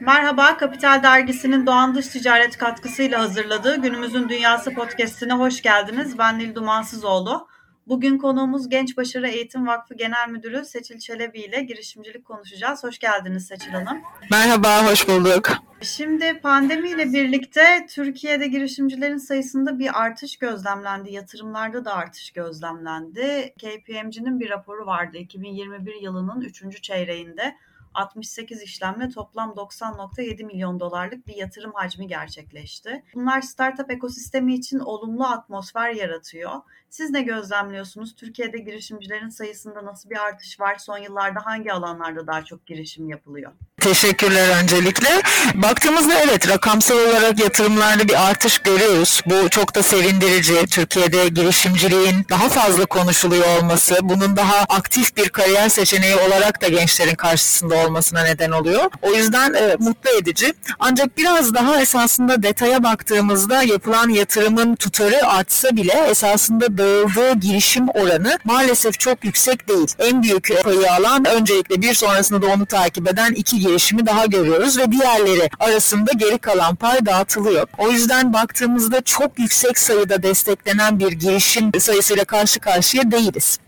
Merhaba, Kapital Dergisi'nin Doğan Dış Ticaret katkısıyla hazırladığı Günümüzün Dünyası podcastine hoş geldiniz. Ben Nil Dumansızoğlu. Bugün konuğumuz Genç Başarı Eğitim Vakfı Genel Müdürü Seçil Çelebi ile girişimcilik konuşacağız. Hoş geldiniz Seçil Hanım. Merhaba, hoş bulduk. Şimdi pandemiyle birlikte Türkiye'de girişimcilerin sayısında bir artış gözlemlendi. Yatırımlarda da artış gözlemlendi. KPMG'nin bir raporu vardı 2021 yılının 3. çeyreğinde 68 işlemle toplam 90.7 milyon dolarlık bir yatırım hacmi gerçekleşti. Bunlar startup ekosistemi için olumlu atmosfer yaratıyor. Siz ne gözlemliyorsunuz? Türkiye'de girişimcilerin sayısında nasıl bir artış var? Son yıllarda hangi alanlarda daha çok girişim yapılıyor? Teşekkürler öncelikle. Baktığımızda evet rakamsal olarak yatırımlarda bir artış görüyoruz. Bu çok da sevindirici. Türkiye'de girişimciliğin daha fazla konuşuluyor olması, bunun daha aktif bir kariyer seçeneği olarak da gençlerin karşısında olmasına neden oluyor. O yüzden e, mutlu edici. Ancak biraz daha esasında detaya baktığımızda yapılan yatırımın tutarı artsa bile esasında dağıldığı girişim oranı maalesef çok yüksek değil. En büyük payı alan öncelikle bir sonrasında da onu takip eden iki girişimi daha görüyoruz ve diğerleri arasında geri kalan pay dağıtılıyor. O yüzden baktığımızda çok yüksek sayıda desteklenen bir girişim sayısıyla karşı karşıya değiliz.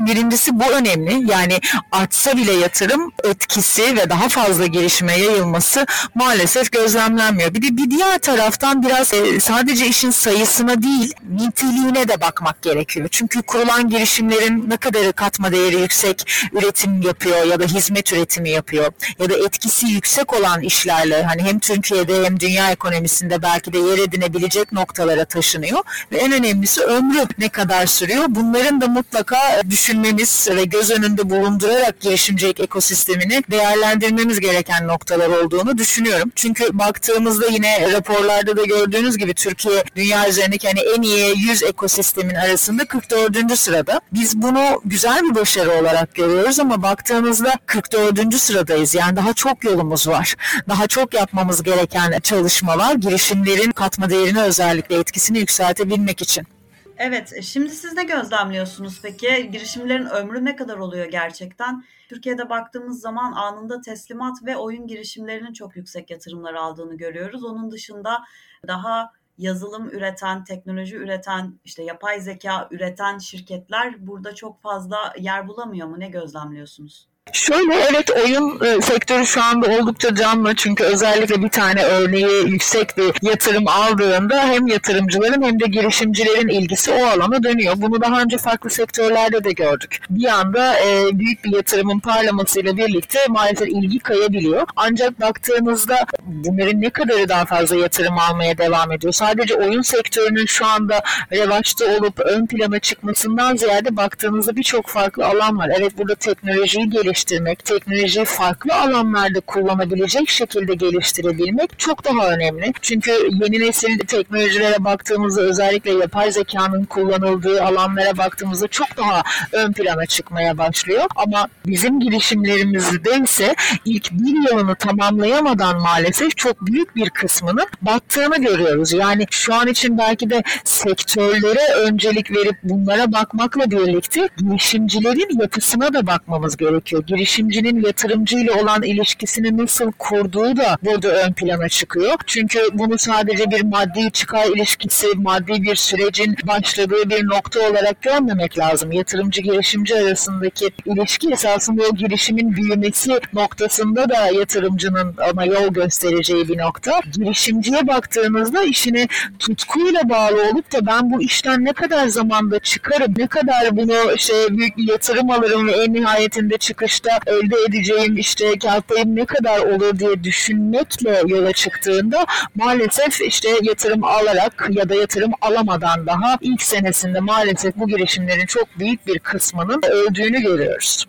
Birincisi bu önemli. Yani artsa bile yatırım etkisi ve daha fazla gelişime yayılması maalesef gözlemlenmiyor. Bir de bir diğer taraftan biraz e, sadece işin sayısına değil niteliğine de bakmak gerekiyor. Çünkü kurulan girişimlerin ne kadar katma değeri yüksek üretim yapıyor ya da hizmet üretimi yapıyor ya da etkisi yüksek olan işlerle hani hem Türkiye'de hem dünya ekonomisinde belki de yer edinebilecek noktalara taşınıyor ve en önemlisi ömrü ne kadar sürüyor. Bunların da mutlaka düşün düşünmemiz ve göz önünde bulundurarak girişimcilik ekosistemini değerlendirmemiz gereken noktalar olduğunu düşünüyorum. Çünkü baktığımızda yine raporlarda da gördüğünüz gibi Türkiye dünya üzerindeki hani en iyi 100 ekosistemin arasında 44. sırada. Biz bunu güzel bir başarı olarak görüyoruz ama baktığımızda 44. sıradayız. Yani daha çok yolumuz var. Daha çok yapmamız gereken çalışmalar girişimlerin katma değerini özellikle etkisini yükseltebilmek için. Evet, e, şimdi siz ne gözlemliyorsunuz peki? Girişimlerin ömrü ne kadar oluyor gerçekten? Türkiye'de baktığımız zaman anında teslimat ve oyun girişimlerinin çok yüksek yatırımlar aldığını görüyoruz. Onun dışında daha yazılım üreten, teknoloji üreten, işte yapay zeka üreten şirketler burada çok fazla yer bulamıyor mu? Ne gözlemliyorsunuz? Şöyle evet oyun e, sektörü şu anda oldukça canlı çünkü özellikle bir tane örneği yüksek bir yatırım aldığında hem yatırımcıların hem de girişimcilerin ilgisi o alana dönüyor. Bunu daha önce farklı sektörlerde de gördük. Bir anda e, büyük bir yatırımın parlamasıyla birlikte maalesef ilgi kayabiliyor. Ancak baktığınızda bunların ne kadarı daha fazla yatırım almaya devam ediyor? Sadece oyun sektörünün şu anda revaçta olup ön plana çıkmasından ziyade baktığınızda birçok farklı alan var. Evet burada teknolojiyi geliş geliştirmek, teknolojiyi farklı alanlarda kullanabilecek şekilde geliştirebilmek çok daha önemli. Çünkü yeni nesil teknolojilere baktığımızda özellikle yapay zekanın kullanıldığı alanlara baktığımızda çok daha ön plana çıkmaya başlıyor. Ama bizim girişimlerimizde ise ilk bir yılını tamamlayamadan maalesef çok büyük bir kısmını battığını görüyoruz. Yani şu an için belki de sektörlere öncelik verip bunlara bakmakla birlikte girişimcilerin yapısına da bakmamız gerekiyor girişimcinin yatırımcıyla olan ilişkisini nasıl kurduğu da burada ön plana çıkıyor. Çünkü bunu sadece bir maddi çıkar ilişkisi, maddi bir sürecin başladığı bir nokta olarak görmemek lazım. Yatırımcı girişimci arasındaki ilişki esasında o girişimin büyümesi noktasında da yatırımcının ona yol göstereceği bir nokta. Girişimciye baktığımızda işine tutkuyla bağlı olup da ben bu işten ne kadar zamanda çıkarım, ne kadar bunu işte büyük bir yatırım alırım ve en nihayetinde çıkış sonuçta elde edeceğim işte kar payım ne kadar olur diye düşünmekle yola çıktığında maalesef işte yatırım alarak ya da yatırım alamadan daha ilk senesinde maalesef bu girişimlerin çok büyük bir kısmının öldüğünü görüyoruz.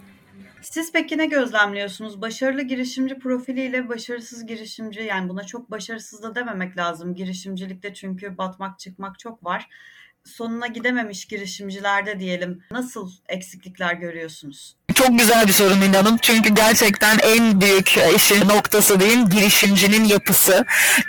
Siz peki ne gözlemliyorsunuz? Başarılı girişimci profiliyle başarısız girişimci yani buna çok başarısız da dememek lazım girişimcilikte çünkü batmak çıkmak çok var. Sonuna gidememiş girişimcilerde diyelim nasıl eksiklikler görüyorsunuz? Çok güzel bir soru Nil Hanım. Çünkü gerçekten en büyük işin noktası değil girişimcinin yapısı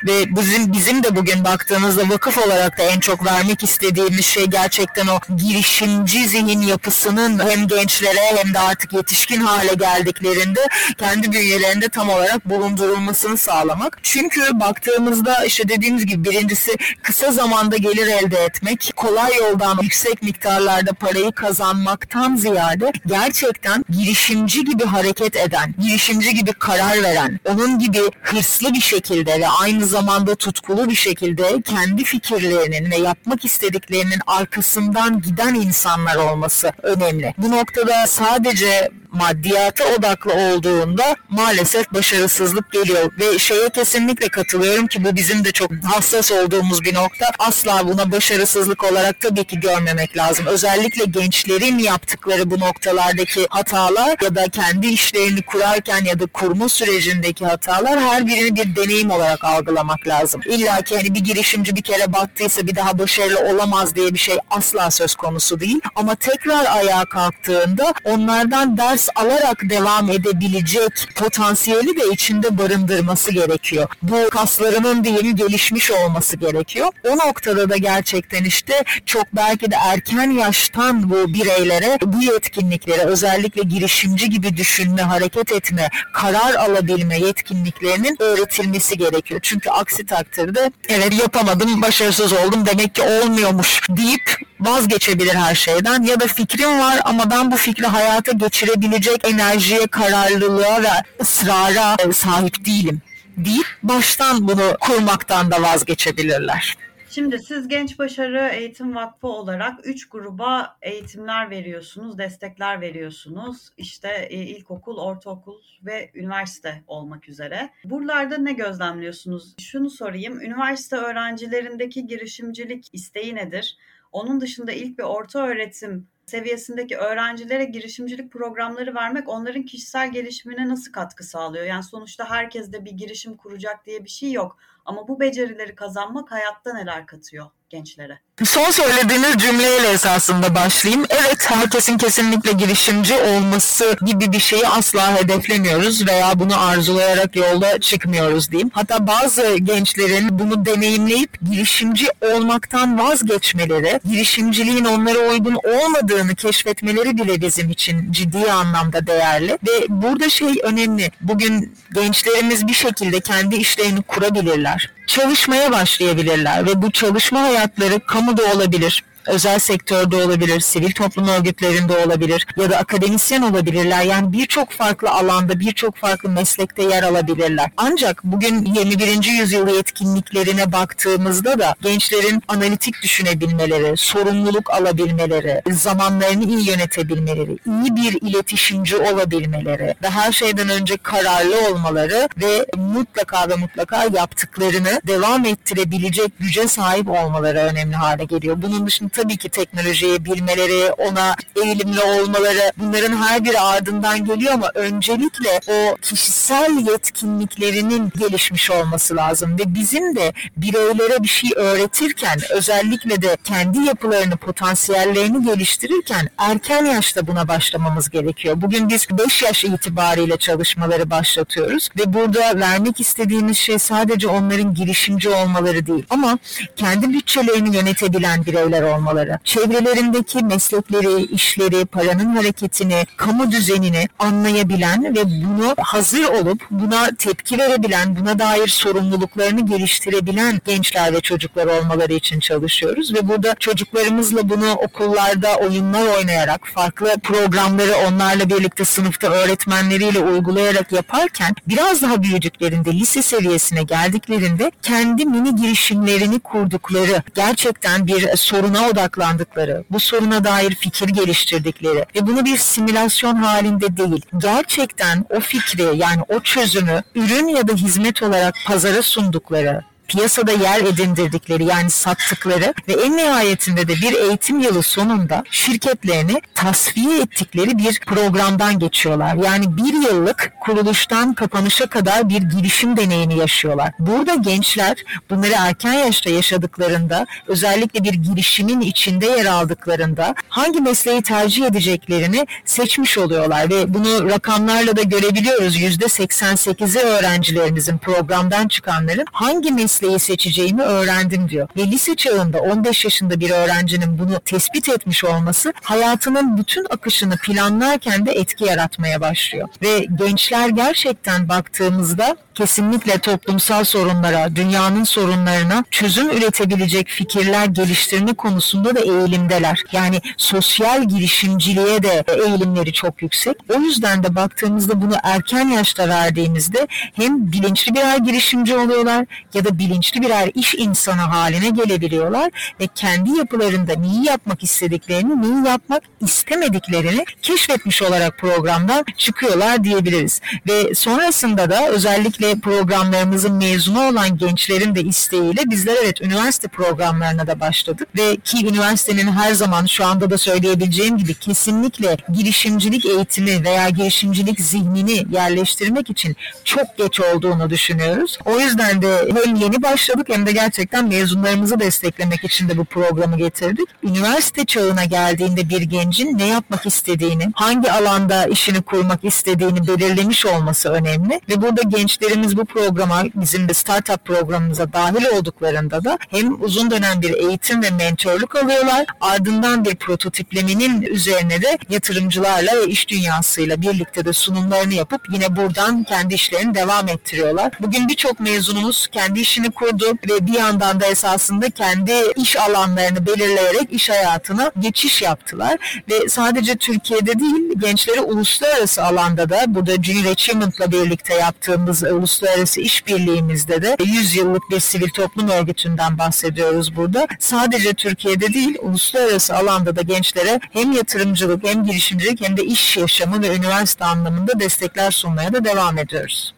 ve bizim bizim de bugün baktığımızda vakıf olarak da en çok vermek istediğimiz şey gerçekten o girişimci zihin yapısının hem gençlere hem de artık yetişkin hale geldiklerinde kendi bünyelerinde tam olarak bulundurulmasını sağlamak. Çünkü baktığımızda işte dediğimiz gibi birincisi kısa zamanda gelir elde etmek, kolay yoldan yüksek miktarlarda parayı kazanmaktan ziyade gerçekten girişimci gibi hareket eden, girişimci gibi karar veren, onun gibi hırslı bir şekilde ve aynı zamanda tutkulu bir şekilde kendi fikirlerinin ve yapmak istediklerinin arkasından giden insanlar olması önemli. Bu noktada sadece maddiyata odaklı olduğunda maalesef başarısızlık geliyor ve şeye kesinlikle katılıyorum ki bu bizim de çok hassas olduğumuz bir nokta. Asla buna başarısızlık olarak tabii ki görmemek lazım. Özellikle gençlerin yaptıkları bu noktalardaki hatalar ya da kendi işlerini kurarken ya da kurma sürecindeki hatalar her birini bir deneyim olarak algılamak lazım. İlla ki hani bir girişimci bir kere battıysa bir daha başarılı olamaz diye bir şey asla söz konusu değil. Ama tekrar ayağa kalktığında onlardan ders alarak devam edebilecek potansiyeli de içinde barındırması gerekiyor. Bu kaslarının diyeyim gelişmiş olması gerekiyor. O noktada da gerçekten işte çok belki de erken yaştan bu bireylere bu yetkinliklere özellikle girişimci gibi düşünme, hareket etme, karar alabilme yetkinliklerinin öğretilmesi gerekiyor. Çünkü aksi takdirde evet yapamadım, başarısız oldum demek ki olmuyormuş deyip vazgeçebilir her şeyden ya da fikrim var ama ben bu fikri hayata geçirebilecek enerjiye, kararlılığa ve ısrara sahip değilim deyip baştan bunu kurmaktan da vazgeçebilirler. Şimdi siz Genç Başarı Eğitim Vakfı olarak üç gruba eğitimler veriyorsunuz, destekler veriyorsunuz. İşte e, ilkokul, ortaokul ve üniversite olmak üzere. Buralarda ne gözlemliyorsunuz? Şunu sorayım, üniversite öğrencilerindeki girişimcilik isteği nedir? Onun dışında ilk ve orta öğretim seviyesindeki öğrencilere girişimcilik programları vermek onların kişisel gelişimine nasıl katkı sağlıyor? Yani sonuçta herkes de bir girişim kuracak diye bir şey yok. Ama bu becerileri kazanmak hayatta neler katıyor gençlere? Son söylediğiniz cümleyle esasında başlayayım. Evet herkesin kesinlikle girişimci olması gibi bir şeyi asla hedeflemiyoruz veya bunu arzulayarak yolda çıkmıyoruz diyeyim. Hatta bazı gençlerin bunu deneyimleyip girişimci olmaktan vazgeçmeleri, girişimciliğin onlara uygun olmadığını keşfetmeleri bile bizim için ciddi anlamda değerli. Ve burada şey önemli. Bugün gençlerimiz bir şekilde kendi işlerini kurabilirler çalışmaya başlayabilirler ve bu çalışma hayatları kamuda olabilir, özel sektörde olabilir, sivil toplum örgütlerinde olabilir ya da akademisyen olabilirler. Yani birçok farklı alanda, birçok farklı meslekte yer alabilirler. Ancak bugün 21. yüzyıl yetkinliklerine baktığımızda da gençlerin analitik düşünebilmeleri, sorumluluk alabilmeleri, zamanlarını iyi yönetebilmeleri, iyi bir iletişimci olabilmeleri ve her şeyden önce kararlı olmaları ve mutlaka ve mutlaka yaptıklarını devam ettirebilecek güce sahip olmaları önemli hale geliyor. Bunun dışında tabii ki teknolojiyi bilmeleri, ona eğilimli olmaları bunların her biri ardından geliyor ama öncelikle o kişisel yetkinliklerinin gelişmiş olması lazım ve bizim de bireylere bir şey öğretirken özellikle de kendi yapılarını, potansiyellerini geliştirirken erken yaşta buna başlamamız gerekiyor. Bugün biz 5 yaş itibariyle çalışmaları başlatıyoruz ve burada vermek istediğimiz şey sadece onların girişimci olmaları değil ama kendi bütçelerini yönetebilen bireyler olmalı olmaları, çevrelerindeki meslekleri, işleri, paranın hareketini, kamu düzenini anlayabilen ve bunu hazır olup buna tepki verebilen, buna dair sorumluluklarını geliştirebilen gençler ve çocuklar olmaları için çalışıyoruz. Ve burada çocuklarımızla bunu okullarda oyunlar oynayarak, farklı programları onlarla birlikte sınıfta öğretmenleriyle uygulayarak yaparken biraz daha büyüdüklerinde, lise seviyesine geldiklerinde kendi mini girişimlerini kurdukları, gerçekten bir soruna odaklandıkları, bu soruna dair fikir geliştirdikleri ve bunu bir simülasyon halinde değil, gerçekten o fikri yani o çözümü ürün ya da hizmet olarak pazara sundukları piyasada yer edindirdikleri yani sattıkları ve en nihayetinde de bir eğitim yılı sonunda şirketlerini tasfiye ettikleri bir programdan geçiyorlar. Yani bir yıllık kuruluştan kapanışa kadar bir girişim deneyimi yaşıyorlar. Burada gençler bunları erken yaşta yaşadıklarında özellikle bir girişimin içinde yer aldıklarında hangi mesleği tercih edeceklerini seçmiş oluyorlar ve bunu rakamlarla da görebiliyoruz. %88'i öğrencilerimizin programdan çıkanların hangi mesleği seçeceğimi öğrendim diyor. Ve lise çağında 15 yaşında bir öğrencinin bunu tespit etmiş olması hayatının bütün akışını planlarken de etki yaratmaya başlıyor. Ve gençler gerçekten baktığımızda kesinlikle toplumsal sorunlara, dünyanın sorunlarına çözüm üretebilecek fikirler geliştirme konusunda da eğilimdeler. Yani sosyal girişimciliğe de eğilimleri çok yüksek. O yüzden de baktığımızda bunu erken yaşta verdiğimizde hem bilinçli birer girişimci oluyorlar ya da bilinçli birer iş insanı haline gelebiliyorlar ve kendi yapılarında neyi yapmak istediklerini, neyi yapmak istemediklerini keşfetmiş olarak programdan çıkıyorlar diyebiliriz. Ve sonrasında da özellikle programlarımızın mezunu olan gençlerin de isteğiyle bizler evet üniversite programlarına da başladık ve ki üniversitenin her zaman şu anda da söyleyebileceğim gibi kesinlikle girişimcilik eğitimi veya girişimcilik zihnini yerleştirmek için çok geç olduğunu düşünüyoruz. O yüzden de hem yeni başladık hem de gerçekten mezunlarımızı desteklemek için de bu programı getirdik. Üniversite çağına geldiğinde bir gencin ne yapmak istediğini, hangi alanda işini kurmak istediğini belirlemiş olması önemli ve burada gençlerimiz bu programa bizim de startup programımıza dahil olduklarında da hem uzun dönem bir eğitim ve mentorluk alıyorlar ardından bir prototiplemenin üzerine de yatırımcılarla ve iş dünyasıyla birlikte de sunumlarını yapıp yine buradan kendi işlerini devam ettiriyorlar. Bugün birçok mezunumuz kendi işini kurdu ve bir yandan da esasında kendi iş alanlarını belirleyerek iş hayatına geçiş yaptılar ve sadece Türkiye'de değil gençleri uluslararası alanda da burada Junior Achievement'la birlikte yaptığımız uluslararası işbirliğimizde de 100 yıllık bir sivil toplum örgütünden bahsediyoruz burada. Sadece Türkiye'de değil uluslararası alanda da gençlere hem yatırımcılık hem girişimcilik hem de iş yaşamı ve üniversite anlamında destekler sunmaya da devam ediyoruz.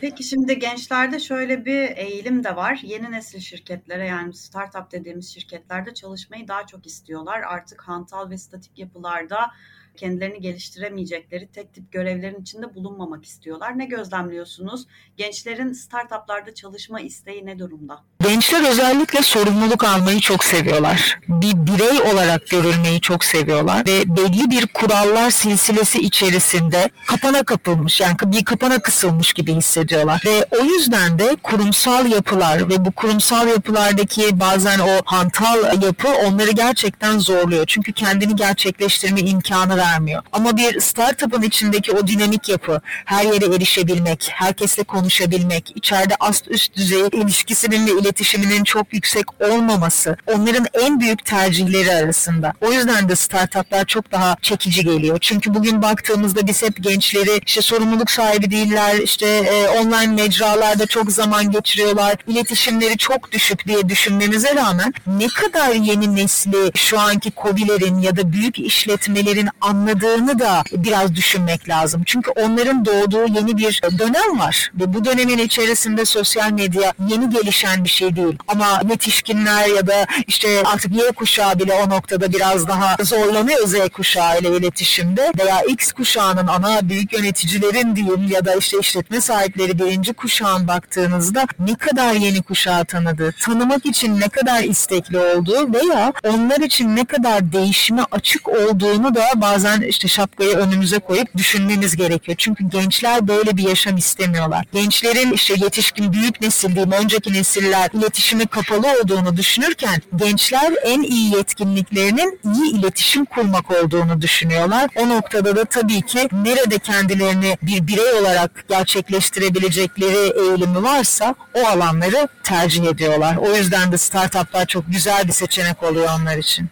Peki şimdi gençlerde şöyle bir eğilim de var. Yeni nesil şirketlere yani startup dediğimiz şirketlerde çalışmayı daha çok istiyorlar. Artık hantal ve statik yapılarda kendilerini geliştiremeyecekleri tek tip görevlerin içinde bulunmamak istiyorlar. Ne gözlemliyorsunuz? Gençlerin startuplarda çalışma isteği ne durumda? Gençler özellikle sorumluluk almayı çok seviyorlar. Bir birey olarak görülmeyi çok seviyorlar ve belli bir kurallar silsilesi içerisinde kapana kapılmış yani bir kapana kısılmış gibi hissediyorlar. Ve o yüzden de kurumsal yapılar ve bu kurumsal yapılardaki bazen o hantal yapı onları gerçekten zorluyor. Çünkü kendini gerçekleştirme imkanı vermiyor. Ama bir startup'ın içindeki o dinamik yapı, her yere erişebilmek, herkesle konuşabilmek, içeride ast üst düzey ilişkisinin ve iletişiminin çok yüksek olmaması onların en büyük tercihleri arasında. O yüzden de startuplar çok daha çekici geliyor. Çünkü bugün baktığımızda biz hep gençleri işte sorumluluk sahibi değiller, işte e, online mecralarda çok zaman geçiriyorlar, iletişimleri çok düşük diye düşünmemize rağmen ne kadar yeni nesli şu anki kobilerin ya da büyük işletmelerin anladığını da biraz düşünmek lazım. Çünkü onların doğduğu yeni bir dönem var ve bu dönemin içerisinde sosyal medya yeni gelişen bir şey değil. Ama yetişkinler ya da işte artık Y kuşağı bile o noktada biraz daha zorlanıyor Z kuşağı ile iletişimde veya X kuşağının ana büyük yöneticilerin diyeyim ya da işte işletme sahipleri birinci kuşağın baktığınızda ne kadar yeni kuşağı tanıdı, tanımak için ne kadar istekli olduğu veya onlar için ne kadar değişime açık olduğunu da bazen işte şapkayı önümüze koyup düşünmemiz gerekiyor. Çünkü gençler böyle bir yaşam istemiyorlar. Gençlerin işte yetişkin büyük nesil diyeyim önceki nesiller iletişime kapalı olduğunu düşünürken gençler en iyi yetkinliklerinin iyi iletişim kurmak olduğunu düşünüyorlar. O noktada da tabii ki nerede kendilerini bir birey olarak gerçekleştirebilecekleri eğilimi varsa o alanları tercih ediyorlar. O yüzden de startuplar çok güzel bir seçenek oluyor onlar için.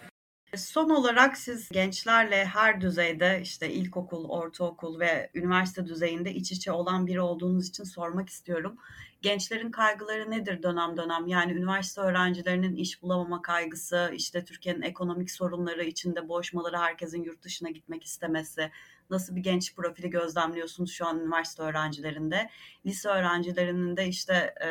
Son olarak siz gençlerle her düzeyde işte ilkokul, ortaokul ve üniversite düzeyinde iç içe olan biri olduğunuz için sormak istiyorum. Gençlerin kaygıları nedir dönem dönem? Yani üniversite öğrencilerinin iş bulamama kaygısı, işte Türkiye'nin ekonomik sorunları içinde boğuşmaları, herkesin yurt dışına gitmek istemesi. Nasıl bir genç profili gözlemliyorsunuz şu an üniversite öğrencilerinde? Lise öğrencilerinin de işte e,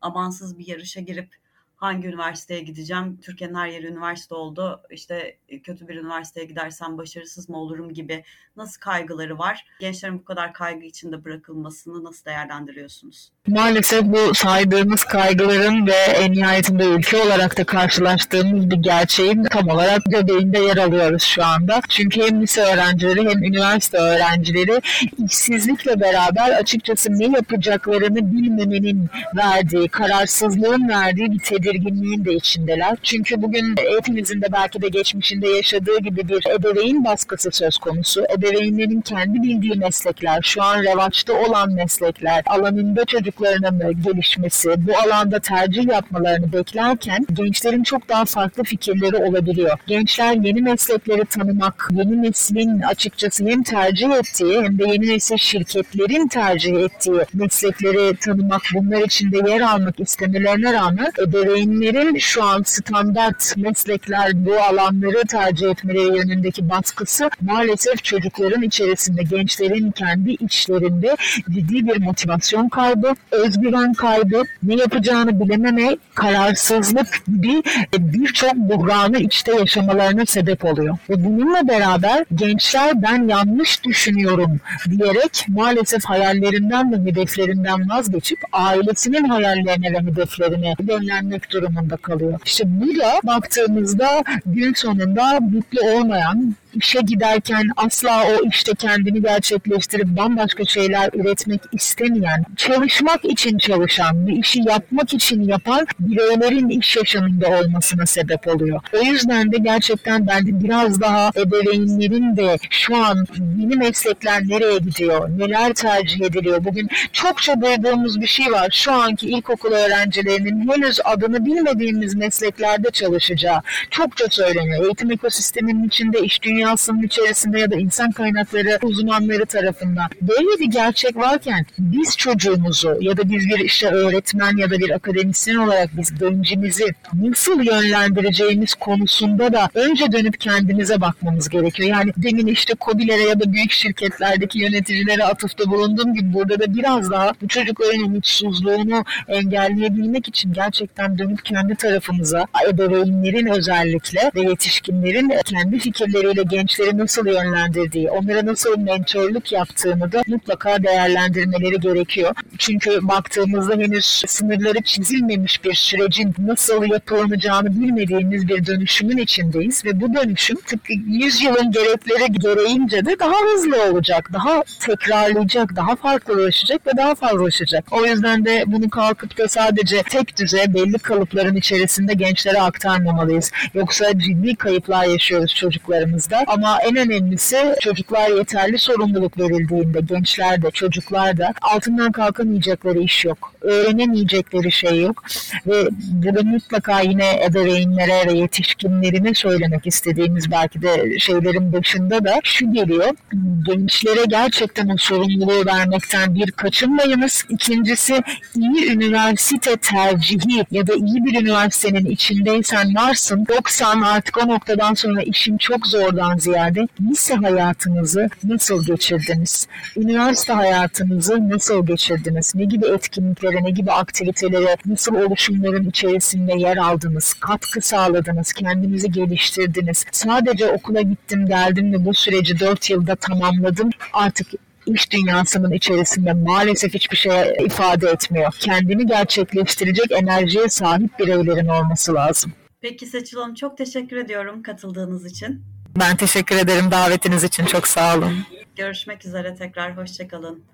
amansız bir yarışa girip hangi üniversiteye gideceğim? Türkiye'nin her yeri üniversite oldu. İşte e, kötü bir üniversiteye gidersem başarısız mı olurum gibi nasıl kaygıları var? Gençlerin bu kadar kaygı içinde bırakılmasını nasıl değerlendiriyorsunuz? Maalesef bu saydığımız kaygıların ve en nihayetinde ülke olarak da karşılaştığımız bir gerçeğin tam olarak göbeğinde yer alıyoruz şu anda. Çünkü hem lise öğrencileri hem üniversite öğrencileri işsizlikle beraber açıkçası ne yapacaklarını bilmemenin verdiği, kararsızlığın verdiği bir tedirginliğin de içindeler. Çünkü bugün hepimizin de belki de geçmişinde yaşadığı gibi bir ebeveyn baskısı söz konusu. Ebeveynlerin kendi bildiği meslekler, şu an revaçta olan meslekler, alanında çocuklarının gelişmesi, bu alanda tercih yapmalarını beklerken gençlerin çok daha farklı fikirleri olabiliyor. Gençler yeni meslekleri tanımak, yeni neslin açıkçası hem tercih ettiği hem de yeni nesil şirketlerin tercih ettiği meslekleri tanımak, bunlar içinde yer almak istemelerine rağmen ebeveynlerin şu an standart meslekler, bu alanları tercih etmeleri yönündeki baskısı maalesef çocukların içerisinde, gençlerin kendi içlerinde ciddi bir motivasyon kaybı, özgüven kaybı, ne yapacağını bilememe, kararsızlık gibi birçok buhranı içte yaşamalarına sebep oluyor. Ve bununla beraber gençler ben yanlış düşünüyorum diyerek maalesef hayallerinden ve hedeflerinden vazgeçip ailesinin hayallerine ve hedeflerine yönlenmek durumunda kalıyor. İşte bu da baktığımızda gün sonunda mutlu olmayan, işe giderken asla o işte kendini gerçekleştirip bambaşka şeyler üretmek istemeyen, çalışmak için çalışan, bir işi yapmak için yapan bireylerin iş yaşamında olmasına sebep oluyor. O yüzden de gerçekten bence biraz daha ebeveynlerin de şu an yeni meslekler nereye gidiyor, neler tercih ediliyor. Bugün çokça duyduğumuz bir şey var. Şu anki ilkokul öğrencilerinin henüz adını bilmediğimiz mesleklerde çalışacağı çokça söyleniyor. Eğitim ekosisteminin içinde iş dünyası dünyasının içerisinde ya da insan kaynakları uzmanları tarafından böyle bir gerçek varken biz çocuğumuzu ya da biz bir işte öğretmen ya da bir akademisyen olarak biz gencimizi nasıl yönlendireceğimiz konusunda da önce dönüp kendimize bakmamız gerekiyor. Yani demin işte COBİ'lere ya da büyük şirketlerdeki yöneticilere atıfta bulunduğum gibi burada da biraz daha bu çocukların umutsuzluğunu engelleyebilmek için gerçekten dönüp kendi tarafımıza ebeveynlerin özellikle ve yetişkinlerin kendi fikirleriyle gençleri nasıl yönlendirdiği, onlara nasıl mentorluk yaptığını da mutlaka değerlendirmeleri gerekiyor. Çünkü baktığımızda henüz sınırları çizilmemiş bir sürecin nasıl yapılanacağını bilmediğimiz bir dönüşümün içindeyiz ve bu dönüşüm tıpkı 100 yılın gerekleri gereğince de daha hızlı olacak, daha tekrarlayacak, daha farklılaşacak ve daha fazlalaşacak. O yüzden de bunu kalkıp da sadece tek düze belli kalıpların içerisinde gençlere aktarmamalıyız. Yoksa ciddi kayıplar yaşıyoruz çocuklarımızda. Ama en önemlisi çocuklar yeterli sorumluluk verildiğinde, gençler de çocuklar da altından kalkamayacakları iş yok. Öğrenemeyecekleri şey yok. Ve burada mutlaka yine ebeveynlere ve yetişkinlerine söylemek istediğimiz belki de şeylerin başında da şu geliyor. Gençlere gerçekten o sorumluluğu vermekten bir kaçınmayınız. İkincisi iyi üniversite tercihi ya da iyi bir üniversitenin içindeysen varsın. 90 artık o noktadan sonra işim çok zordan ziyade lise hayatınızı nasıl geçirdiniz? Üniversite hayatınızı nasıl geçirdiniz? Ne gibi etkinliklere, ne gibi aktivitelere, nasıl oluşumların içerisinde yer aldınız? Katkı sağladınız, kendinizi geliştirdiniz. Sadece okula gittim, geldim ve bu süreci 4 yılda tamamladım. Artık iş dünyasının içerisinde maalesef hiçbir şey ifade etmiyor. Kendini gerçekleştirecek enerjiye sahip bireylerin olması lazım. Peki Seçil Hanım çok teşekkür ediyorum katıldığınız için. Ben teşekkür ederim davetiniz için. Çok sağ olun. Görüşmek üzere tekrar. Hoşçakalın.